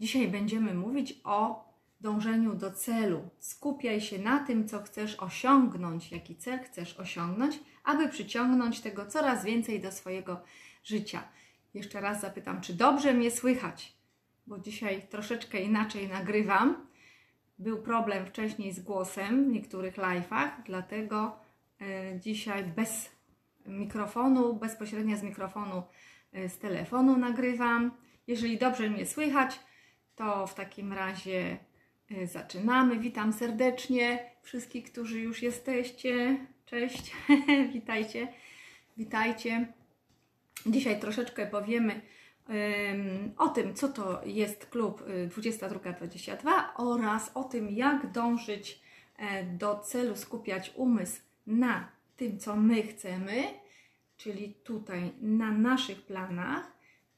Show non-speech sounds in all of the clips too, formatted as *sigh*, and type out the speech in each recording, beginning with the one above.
Dzisiaj będziemy mówić o dążeniu do celu. Skupiaj się na tym, co chcesz osiągnąć, jaki cel chcesz osiągnąć, aby przyciągnąć tego coraz więcej do swojego życia. Jeszcze raz zapytam, czy dobrze mnie słychać? Bo dzisiaj troszeczkę inaczej nagrywam. Był problem wcześniej z głosem w niektórych live'ach, dlatego e, dzisiaj bez mikrofonu, bezpośrednio z mikrofonu e, z telefonu nagrywam. Jeżeli dobrze mnie słychać, to w takim razie y, zaczynamy. Witam serdecznie wszystkich, którzy już jesteście. Cześć, *laughs* witajcie, witajcie. Dzisiaj troszeczkę powiemy o tym, co to jest klub 2222 y, oraz o tym, jak dążyć e, do celu, skupiać umysł na tym, co my chcemy, czyli tutaj na naszych planach,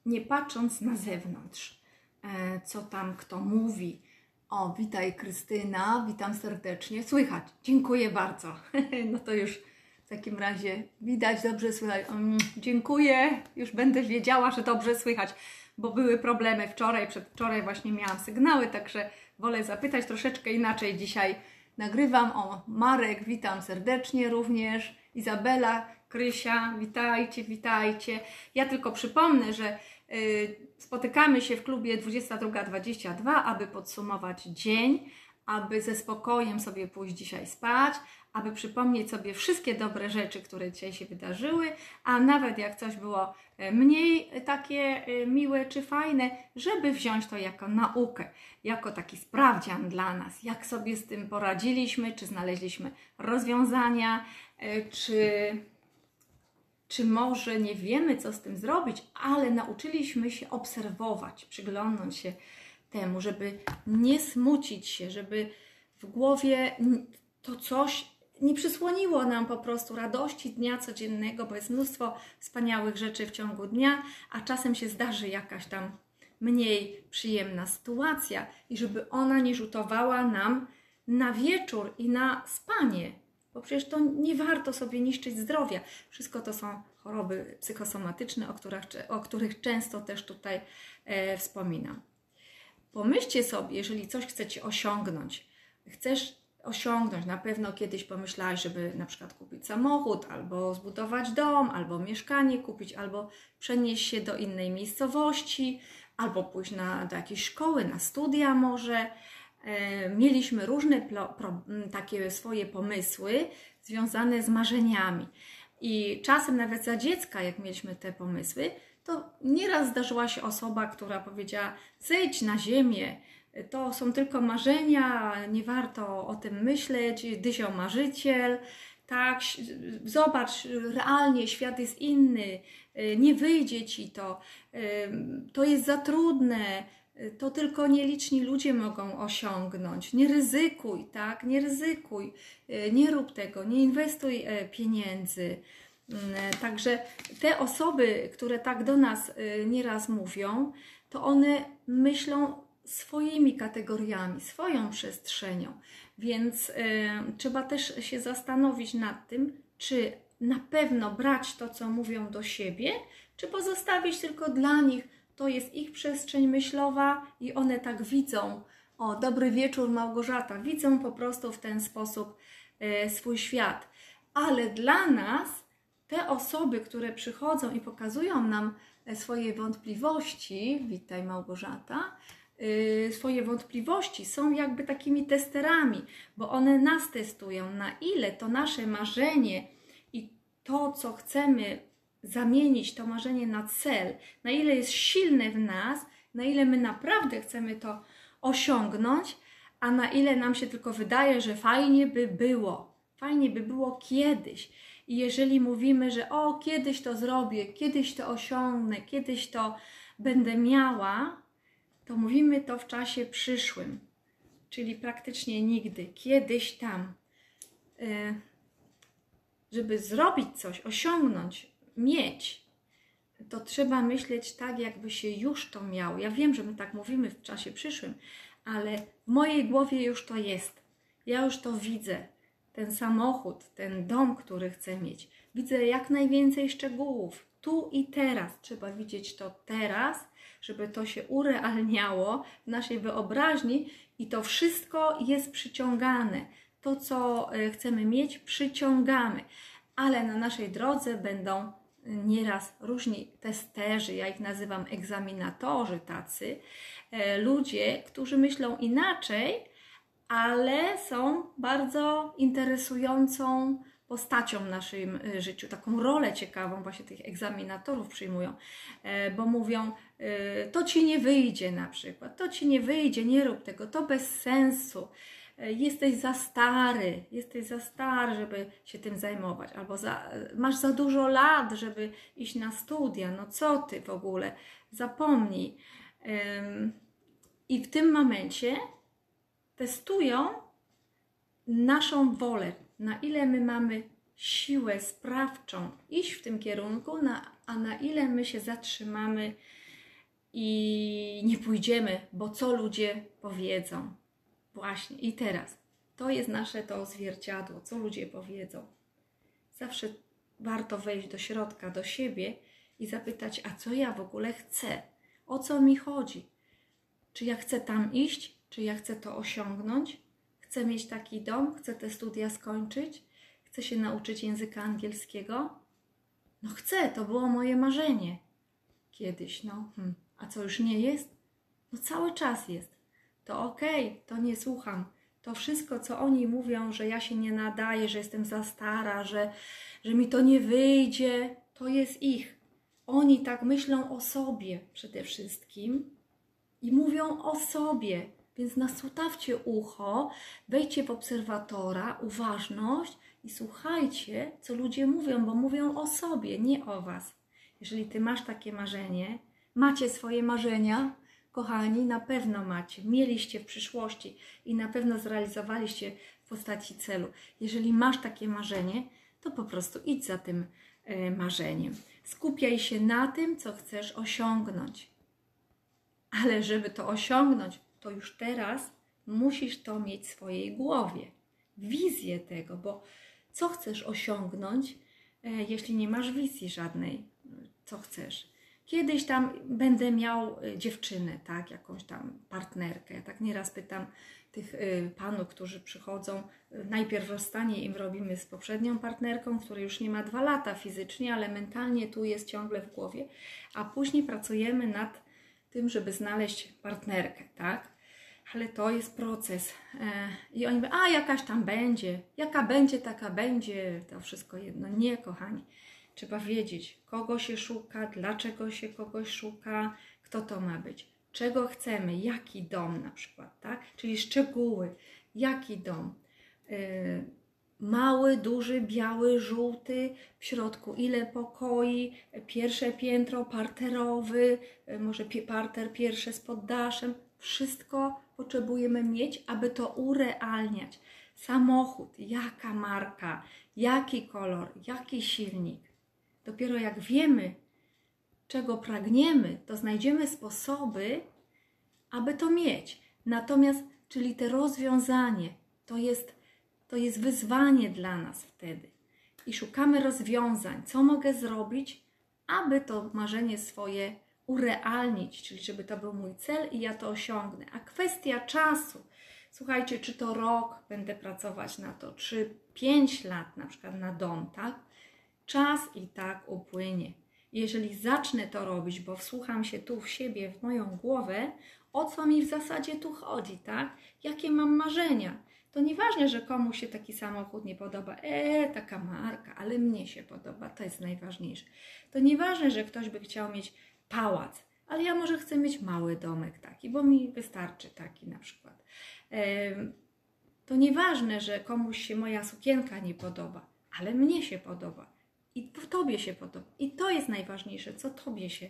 nie patrząc na zewnątrz. E, co tam kto mówi. O, witaj Krystyna, witam serdecznie. Słychać, dziękuję bardzo. *laughs* No to już w takim razie widać, dobrze słychać. Um, dziękuję, już będę wiedziała, że dobrze słychać, bo były problemy wczoraj, przedwczoraj właśnie miałam sygnały, także wolę zapytać troszeczkę inaczej dzisiaj. Nagrywam o Marek, witam serdecznie również. Izabela, Krysia, witajcie, witajcie. Ja tylko przypomnę, że Y, spotykamy się w klubie 22.22, aby podsumować dzień, aby ze spokojem sobie pójść dzisiaj spać, aby przypomnieć sobie wszystkie dobre rzeczy, które dzisiaj się wydarzyły, a nawet jak coś było e, mniej takie e, miłe czy fajne, żeby wziąć to jako naukę, jako taki sprawdzian dla nas, jak sobie z tym poradziliśmy, czy znaleźliśmy rozwiązania, e, czy czy może nie wiemy, co z tym zrobić, ale nauczyliśmy się obserwować, przyglądnąć się temu, żeby nie smucić się, żeby w głowie to coś nie przysłoniło nam po prostu radości dnia codziennego, bo jest mnóstwo wspaniałych rzeczy w ciągu dnia, a czasem się zdarzy jakaś tam mniej przyjemna sytuacja i żeby ona nie rzutowała nam na wieczór i na spanie, bo przecież to nie warto sobie niszczyć zdrowia. Wszystko to są choroby psychosomatyczne, o których, o których często też tutaj e, wspominam. Pomyślcie sobie, jeżeli coś chcecie osiągnąć, chcesz osiągnąć, na pewno kiedyś pomyślałaś, żeby na przykład kupić samochód, albo zbudować dom, albo mieszkanie kupić, albo przenieść się do innej miejscowości, albo pójść na, do jakiejś szkoły, na studia może. E, mieliśmy różne pro, takie swoje pomysły związane z marzeniami. I czasem nawet za dziecka, jak mieliśmy te pomysły, to nieraz zdarzyła się osoba, która powiedziała: zejdź na ziemię, to są tylko marzenia, nie warto o tym myśleć, dyzio marzyciel, tak, zobacz, realnie świat jest inny, nie wyjdzie ci to, to jest za trudne, to tylko nieliczni ludzie mogą osiągnąć. Nie ryzykuj, tak? Nie ryzykuj, e, nie rób tego, nie inwestuj e, pieniędzy. Mm, e, także te osoby, które tak do nas nieraz mówią, to one myślą swoimi kategoriami, swoją przestrzenią. Więc trzeba też się zastanowić nad tym, czy na pewno brać to, co mówią do siebie, czy pozostawić tylko dla nich to jest ich przestrzeń myślowa i one tak widzą. O, dobry wieczór, Małgorzata. Widzą po prostu w ten sposób e, swój świat. Ale dla nas te osoby, które przychodzą i pokazują nam e, swoje wątpliwości, witaj Małgorzata, e, swoje wątpliwości są jakby takimi testerami, bo one nas testują, na ile to nasze marzenie i to, co chcemy zamienić to marzenie na cel, na ile jest silne w nas, na ile my naprawdę chcemy to osiągnąć, a na ile nam się tylko wydaje, że fajnie by było. Fajnie by było kiedyś. I jeżeli mówimy, że o, kiedyś to zrobię, kiedyś to osiągnę, kiedyś to będę miała, to mówimy to w czasie przyszłym, czyli praktycznie nigdy, kiedyś tam. Y, żeby zrobić coś, osiągnąć, mieć, to trzeba myśleć tak, jakby się już to miało. Ja wiem, że my tak mówimy w czasie przyszłym, ale w mojej głowie już to jest. Ja już to widzę. Ten samochód, ten dom, który chcę mieć. Widzę jak najwięcej szczegółów. Tu i teraz. Trzeba widzieć to teraz, żeby to się urealniało w naszej wyobraźni i to wszystko jest przyciągane. To, co e, chcemy mieć, przyciągamy, ale na naszej drodze będą nieraz różni testerzy, ja ich nazywam egzaminatorzy tacy, e, ludzie, którzy myślą inaczej, ale są bardzo interesującą postacią w naszym e, życiu, taką rolę ciekawą właśnie tych egzaminatorów przyjmują, e, bo mówią, to ci nie wyjdzie na przykład, to ci nie wyjdzie, nie rób tego, to bez sensu jesteś za stary, jesteś za stary, żeby się tym zajmować, albo za, masz za dużo lat, żeby iść na studia, no co ty w ogóle, zapomnij. I w tym momencie testują naszą wolę, na ile my mamy siłę sprawczą iść w tym kierunku, na, a na ile my się zatrzymamy i nie pójdziemy, bo co ludzie powiedzą, Właśnie, i teraz. To jest nasze to zwierciadło, co ludzie powiedzą. Zawsze warto wejść do środka, do siebie i zapytać, a co ja w ogóle chcę? O co mi chodzi? Czy ja chcę tam iść? Czy ja chcę to osiągnąć? Chcę mieć taki dom? Chcę te studia skończyć? Chcę się nauczyć języka angielskiego? No chcę, to było moje marzenie. Kiedyś, no. Hmm. A co już nie jest? No cały czas jest to okej, okay, to nie słucham. To wszystko, co oni mówią, że ja się nie nadaję, że jestem za stara, że, że mi to nie wyjdzie, to jest ich. Oni tak myślą o sobie przede wszystkim i mówią o sobie. Więc nasutawcie ucho, wejdźcie w obserwatora, uważność i słuchajcie, co ludzie mówią, bo mówią o sobie, nie o was. Jeżeli ty masz takie marzenie, macie swoje marzenia, kochani, na pewno macie, mieliście w przyszłości i na pewno zrealizowaliście w postaci celu. Jeżeli masz takie marzenie, to po prostu idź za tym e, marzeniem. Skupiaj się na tym, co chcesz osiągnąć. Ale żeby to osiągnąć, to już teraz musisz to mieć w swojej głowie. Wizję tego, bo co chcesz osiągnąć, e, jeśli nie masz wizji żadnej, co chcesz? Kiedyś tam będę miał y, dziewczynę, tak, jakąś tam partnerkę. Ja tak nieraz pytam tych y, panów, którzy przychodzą, y, najpierw rozstanie im robimy z poprzednią partnerką, która już nie ma dwa lata fizycznie, ale mentalnie tu jest ciągle w głowie, a później pracujemy nad tym, żeby znaleźć partnerkę, tak? Ale to jest proces. E, I oni mówią, a jakaś tam będzie, jaka będzie, taka będzie, to wszystko jedno. Nie, kochani. Trzeba wiedzieć, kogo się szuka, dlaczego się kogoś szuka, kto to ma być, czego chcemy, jaki dom na przykład, tak? Czyli szczegóły, jaki dom. Yy, mały, duży, biały, żółty, w środku ile pokoi, pierwsze piętro, parterowy, yy, może parter pierwsze z poddaszem. Wszystko potrzebujemy mieć, aby to urealniać. Samochód, jaka marka, jaki kolor, jaki silnik. Dopiero jak wiemy, czego pragniemy, to znajdziemy sposoby, aby to mieć. Natomiast, czyli te rozwiązanie, to jest, to jest wyzwanie dla nas wtedy. I szukamy rozwiązań, co mogę zrobić, aby to marzenie swoje urealnić, czyli żeby to był mój cel i ja to osiągnę. A kwestia czasu, słuchajcie, czy to rok będę pracować na to, czy pięć lat na przykład na dom, tak? Czas i tak upłynie. Jeżeli zacznę to robić, bo wsłucham się tu w siebie, w moją głowę, o co mi w zasadzie tu chodzi, tak? Jakie mam marzenia? To nieważne, że komuś się taki samochód nie podoba, e, taka marka, ale mnie się podoba, to jest najważniejsze. To nieważne, że ktoś by chciał mieć pałac, ale ja może chcę mieć mały domek taki, bo mi wystarczy taki na przykład. To nieważne, że komuś się moja sukienka nie podoba, ale mnie się podoba Tobie się podoba. I to jest najważniejsze, co Tobie się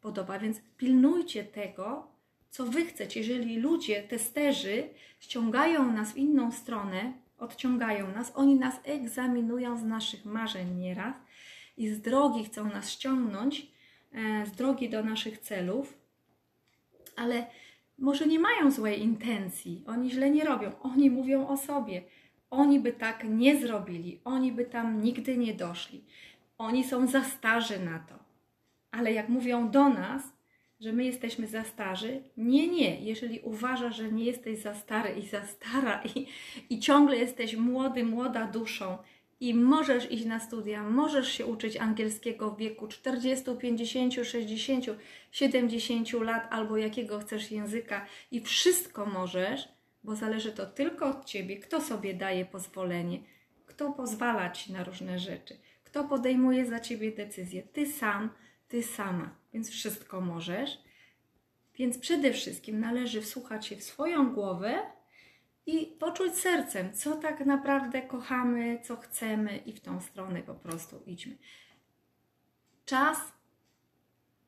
podoba. Więc pilnujcie tego, co Wy chcecie. Jeżeli ludzie, testerzy ściągają nas w inną stronę, odciągają nas, oni nas egzaminują z naszych marzeń nieraz i z drogi chcą nas ściągnąć, e, z drogi do naszych celów, ale może nie mają złej intencji, oni źle nie robią, oni mówią o sobie oni by tak nie zrobili, oni by tam nigdy nie doszli. Oni są za starzy na to. Ale jak mówią do nas, że my jesteśmy za starzy. Nie, nie. Jeżeli uważasz, że nie jesteś za stary i za stara i, i ciągle jesteś młody, młoda duszą i możesz iść na studia, możesz się uczyć angielskiego w wieku 40, 50, 60, 70 lat albo jakiego chcesz języka i wszystko możesz, bo zależy to tylko od ciebie, kto sobie daje pozwolenie, kto pozwala ci na różne rzeczy, kto podejmuje za ciebie decyzje. Ty sam, ty sama, więc wszystko możesz. Więc przede wszystkim należy wsłuchać się w swoją głowę i poczuć sercem, co tak naprawdę kochamy, co chcemy i w tą stronę po prostu idźmy. Czas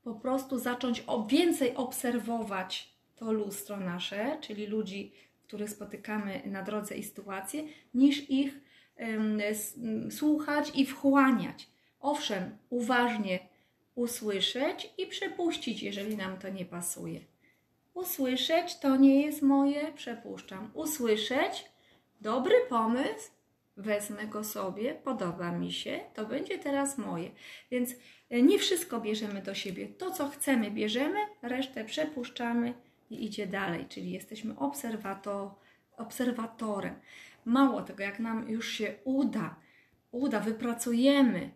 po prostu zacząć o więcej obserwować to lustro nasze, czyli ludzi, których spotykamy na drodze i sytuacje, niż ich słuchać i wchłaniać. Owszem, uważnie usłyszeć i przepuścić, jeżeli nam to nie pasuje. Usłyszeć to nie jest moje, przepuszczam. Usłyszeć dobry pomysł, wezmę go sobie, podoba mi się, to będzie teraz moje. Więc e, nie wszystko bierzemy do siebie. To, co chcemy, bierzemy, resztę przepuszczamy i idzie dalej, czyli jesteśmy obserwator, obserwatorem. Mało tego, jak nam już się uda, uda, wypracujemy,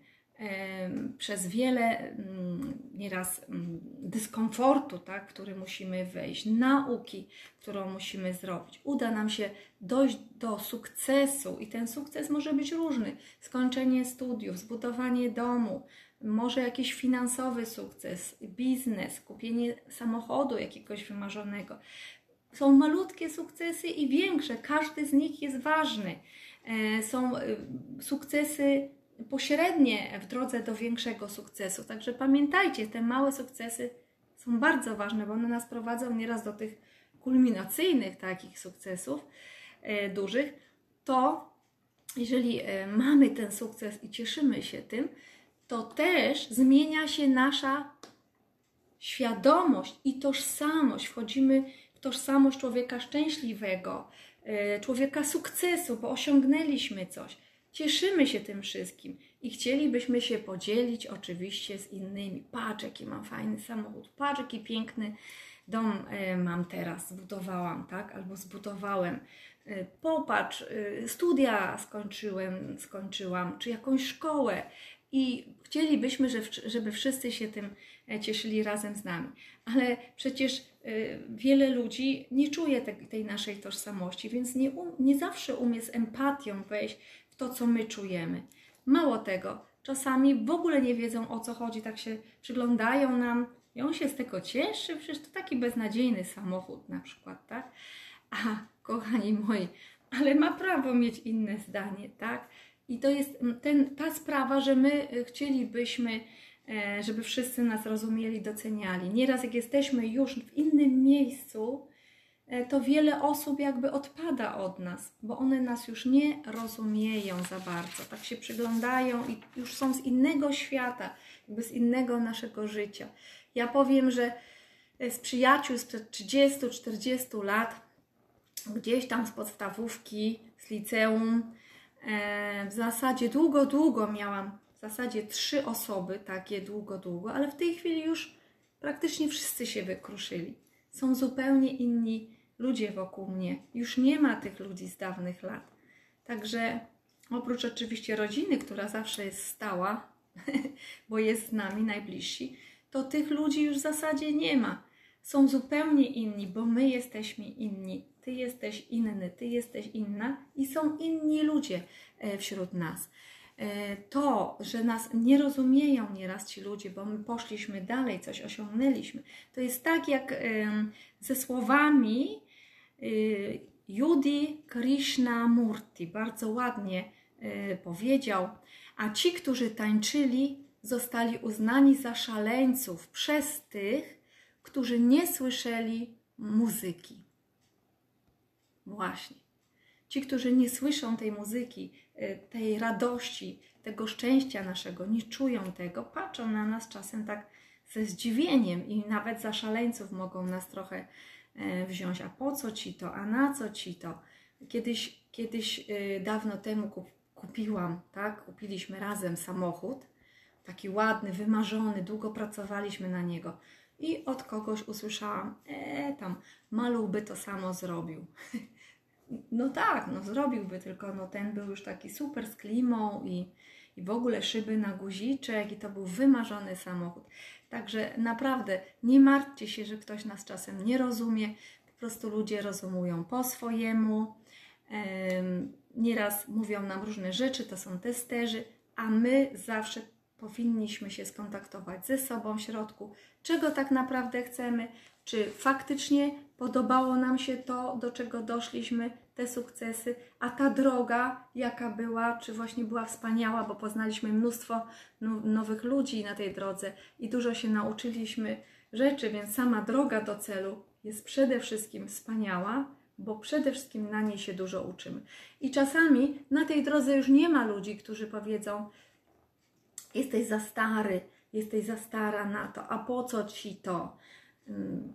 przez wiele mm, nieraz mm, dyskomfortu, tak, który musimy wejść, nauki, którą musimy zrobić. Uda nam się dojść do sukcesu i ten sukces może być różny. Skończenie studiów, zbudowanie domu, może jakiś finansowy sukces, biznes, kupienie samochodu jakiegoś wymarzonego. Są malutkie sukcesy i większe, każdy z nich jest ważny. E, są y, sukcesy pośrednie w drodze do większego sukcesu. Także pamiętajcie, te małe sukcesy są bardzo ważne, bo one nas prowadzą nieraz do tych kulminacyjnych takich sukcesów e, dużych. To jeżeli e, mamy ten sukces i cieszymy się tym, to też zmienia się nasza świadomość i tożsamość. Wchodzimy tożsamość człowieka szczęśliwego, e, człowieka sukcesu, bo osiągnęliśmy coś. Cieszymy się tym wszystkim i chcielibyśmy się podzielić oczywiście z innymi. Patrz, jaki mam fajny samochód, patrz, jaki piękny dom e, mam teraz, zbudowałam, tak? Albo zbudowałem. E, popatrz, studia skończyłem, skończyłam, czy jakąś szkołę. I chcielibyśmy, żeby wszyscy się tym cieszyli razem z nami. Ale przecież wiele ludzi nie czuje tej naszej tożsamości, więc nie, um, nie zawsze umie z empatią wejść to, co my czujemy. Mało tego, czasami w ogóle nie wiedzą o co chodzi, tak się przyglądają nam i on się z tego cieszy, przecież to taki beznadziejny samochód na przykład, tak? A, kochani moi, ale ma prawo mieć inne zdanie, tak? I to jest ten, ta sprawa, że my chcielibyśmy, e, żeby wszyscy nas rozumieli, doceniali. Nieraz jak jesteśmy już w innym miejscu, E, to wiele osób jakby odpada od nas, bo one nas już nie rozumieją za bardzo. Tak się przyglądają i już są z innego świata, jakby z innego naszego życia. Ja powiem, że e, z przyjaciół sprzed 30-40 lat, gdzieś tam z podstawówki, z liceum, w zasadzie długo, długo miałam, w zasadzie trzy osoby takie długo, długo, ale w tej chwili już praktycznie wszyscy się wykruszyli. Są zupełnie inni ludzie wokół mnie. Już nie ma tych ludzi z dawnych lat. Także oprócz oczywiście rodziny, która zawsze jest stała, *laughs* bo jest z nami najbliżsi, to tych ludzi już w zasadzie nie ma. Są zupełnie inni, bo my jesteśmy inni. Ty jesteś inny, ty jesteś inna i są inni ludzie e, wśród nas. E, to, że nas nie rozumieją nieraz ci ludzie, bo my poszliśmy dalej, coś osiągnęliśmy, to jest tak jak ze słowami, Y, Yudi Krishnamurti bardzo ładnie y, powiedział, a ci, którzy tańczyli, zostali uznani za szaleńców przez tych, którzy nie słyszeli muzyki. Właśnie. Ci, którzy nie słyszą tej muzyki, y, tej radości, tego szczęścia naszego, nie czują tego, patrzą na nas czasem tak ze zdziwieniem i nawet za szaleńców mogą nas trochę E, wziąć, a po co ci to, a na co ci to. Kiedyś, kiedyś e, dawno temu kupiłam, tak, kupiliśmy razem samochód, taki ładny, wymarzony, długo pracowaliśmy na niego. I od kogoś usłyszałam, e, tam maluch by to samo zrobił. *laughs* No tak, no zrobiłby, tylko no ten był już taki super z klimą i, i w ogóle szyby na guziczek i to był wymarzony samochód. Także naprawdę nie martwcie się, że ktoś nas czasem nie rozumie, po prostu ludzie rozumują po swojemu. Nieraz mówią nam różne rzeczy, to są testerzy, a my zawsze powinniśmy się skontaktować ze sobą w środku, czego tak naprawdę chcemy, czy faktycznie podobało nam się to, do czego doszliśmy, te sukcesy, a ta droga, jaka była, czy właśnie była wspaniała, bo poznaliśmy mnóstwo nowych ludzi na tej drodze i dużo się nauczyliśmy rzeczy, więc sama droga do celu jest przede wszystkim wspaniała, bo przede wszystkim na niej się dużo uczymy. I czasami na tej drodze już nie ma ludzi, którzy powiedzą: Jesteś za stary, jesteś za stara na to, a po co ci to? Mm,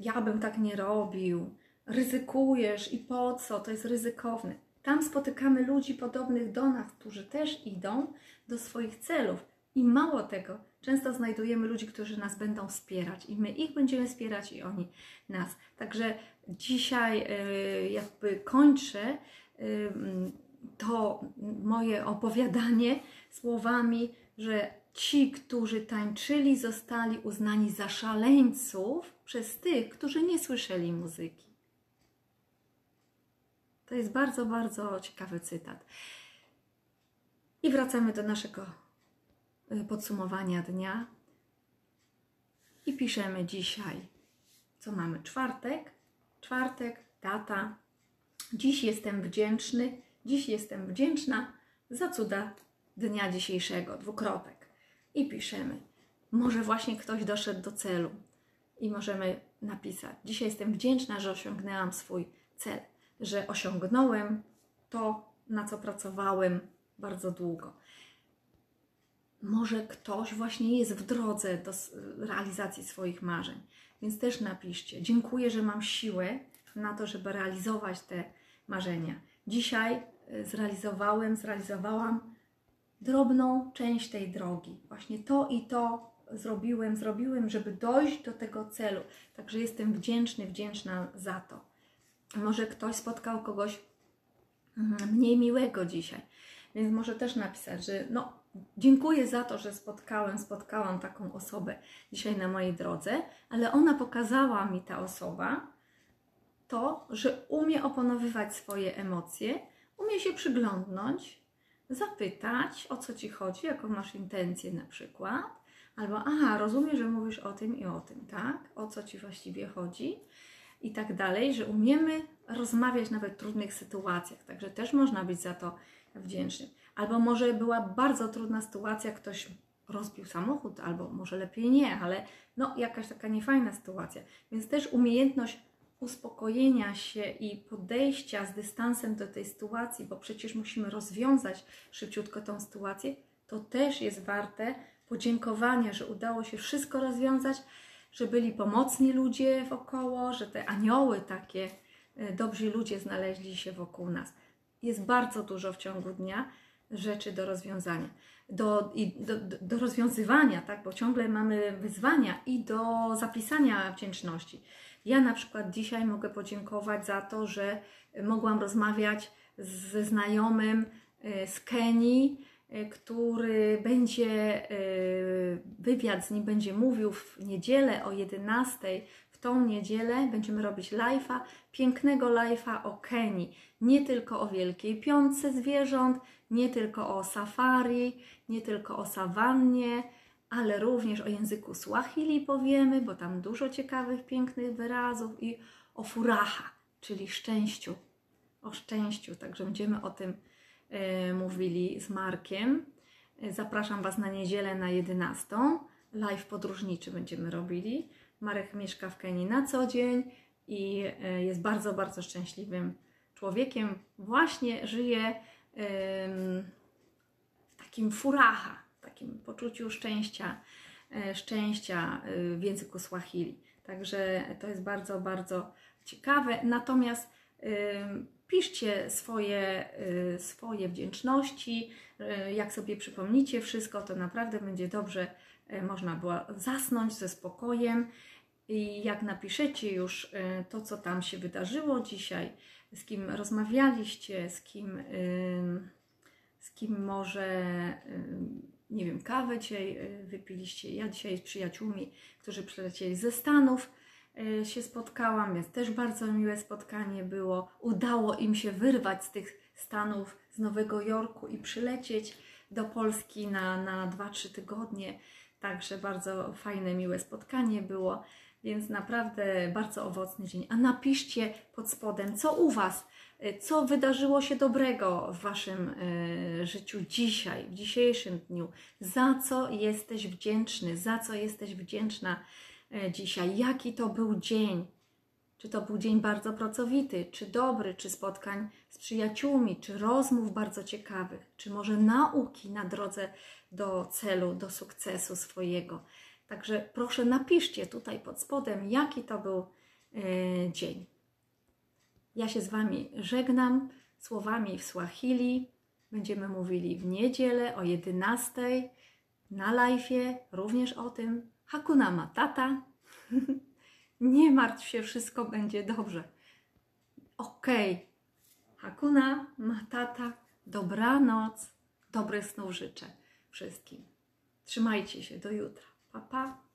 ja bym tak nie robił, ryzykujesz i po co, to jest ryzykowne. Tam spotykamy ludzi podobnych do nas, którzy też idą do swoich celów. I mało tego, często znajdujemy ludzi, którzy nas będą wspierać i my ich będziemy wspierać i oni nas. Także dzisiaj y, jakby kończę y, to moje opowiadanie słowami, że ci, którzy tańczyli, zostali uznani za szaleńców przez tych, którzy nie słyszeli muzyki. To jest bardzo, bardzo ciekawy cytat. I wracamy do naszego y, podsumowania dnia. I piszemy dzisiaj, co mamy? Czwartek. Czwartek, data. Dziś jestem wdzięczny, dziś jestem wdzięczna za cuda dnia dzisiejszego. Dwukropek i piszemy. Może właśnie ktoś doszedł do celu i możemy napisać: Dzisiaj jestem wdzięczna, że osiągnęłam swój cel, że osiągnąłem to, na co pracowałem bardzo długo. Może ktoś właśnie jest w drodze do realizacji swoich marzeń, więc też napiszcie: Dziękuję, że mam siłę na to, żeby realizować te marzenia. Dzisiaj e, zrealizowałem, zrealizowałam drobną część tej drogi. Właśnie to i to zrobiłem, zrobiłem, żeby dojść do tego celu. Także jestem wdzięczny, wdzięczna za to. Może ktoś spotkał kogoś mm, mniej miłego dzisiaj, więc może też napisać, że no, dziękuję za to, że spotkałem, spotkałam taką osobę dzisiaj na mojej drodze, ale ona pokazała mi ta osoba to, że umie oponowywać swoje emocje, umie się przyglądnąć, zapytać, o co ci chodzi, jaką masz intencję na przykład, albo aha, rozumiem, że mówisz o tym i o tym, tak? O co ci właściwie chodzi i tak dalej, że umiemy rozmawiać nawet w trudnych sytuacjach, także też można być za to wdzięcznym. Albo może była bardzo trudna sytuacja, ktoś rozbił samochód, albo może lepiej nie, ale no jakaś taka niefajna sytuacja. Więc też umiejętność uspokojenia się i podejścia z dystansem do tej sytuacji, bo przecież musimy rozwiązać szybciutko tą sytuację, to też jest warte podziękowania, że udało się wszystko rozwiązać, że byli pomocni ludzie wokoło, że te anioły takie, e, dobrzy ludzie znaleźli się wokół nas. Jest bardzo dużo w ciągu dnia rzeczy do rozwiązania, do, i do, do, do rozwiązywania, tak? bo ciągle mamy wyzwania i do zapisania wdzięczności. Ja na przykład dzisiaj mogę podziękować za to, że mogłam rozmawiać ze znajomym e, z Kenii, e, który będzie, e, wywiad z nim będzie mówił w niedzielę o 11. W tą niedzielę będziemy robić live'a, pięknego live'a o Kenii. Nie tylko o Wielkiej Piątce Zwierząt, nie tylko o safari, nie tylko o sawannie, ale również o języku Swahili powiemy, bo tam dużo ciekawych, pięknych wyrazów i o furaha, czyli szczęściu. O szczęściu, także będziemy o tym e, mówili z Markiem. E, zapraszam Was na niedzielę na 11. Live podróżniczy będziemy robili. Marek mieszka w Kenii na co dzień i e, jest bardzo, bardzo szczęśliwym człowiekiem. Właśnie żyje w takim furaha, takim poczuciu szczęścia, e, szczęścia e, w języku Swahili. Także to jest bardzo, bardzo ciekawe. Natomiast e, piszcie swoje, swoje wdzięczności. Jak sobie przypomnicie wszystko, to naprawdę będzie dobrze e, można było zasnąć ze spokojem. I jak napiszecie już e, to, co tam się wydarzyło dzisiaj, z kim rozmawialiście, z kim, z kim może, nie wiem, kawę dzisiaj y, wypiliście. Ja dzisiaj z przyjaciółmi, którzy przylecieli ze Stanów, y, się spotkałam, więc też bardzo miłe spotkanie było. Udało im się wyrwać z tych Stanów, z Nowego Jorku i przylecieć do Polski na, na 2-3 tygodnie. Także bardzo fajne, miłe spotkanie było, więc naprawdę bardzo owocny dzień. A napiszcie pod spodem, co u Was, co wydarzyło się dobrego w Waszym y, życiu dzisiaj, w dzisiejszym dniu, za co jesteś wdzięczny, za co jesteś wdzięczna y, dzisiaj, jaki to był dzień. Czy to był dzień bardzo pracowity, czy dobry, czy spotkań z przyjaciółmi, czy rozmów bardzo ciekawych, czy może nauki na drodze do celu, do sukcesu swojego. Także proszę napiszcie tutaj pod spodem, jaki to był e, dzień. Ja się z Wami żegnam słowami w Swahili. Będziemy mówili w niedzielę o 11 na live, również o tym. Hakuna Matata. *laughs* Nie martw się, wszystko będzie dobrze. Okej. Okay. Hakuna Matata. Dobranoc. Dobrych snów życzę wszystkim. Trzymajcie się. Do jutra. Pa, pa.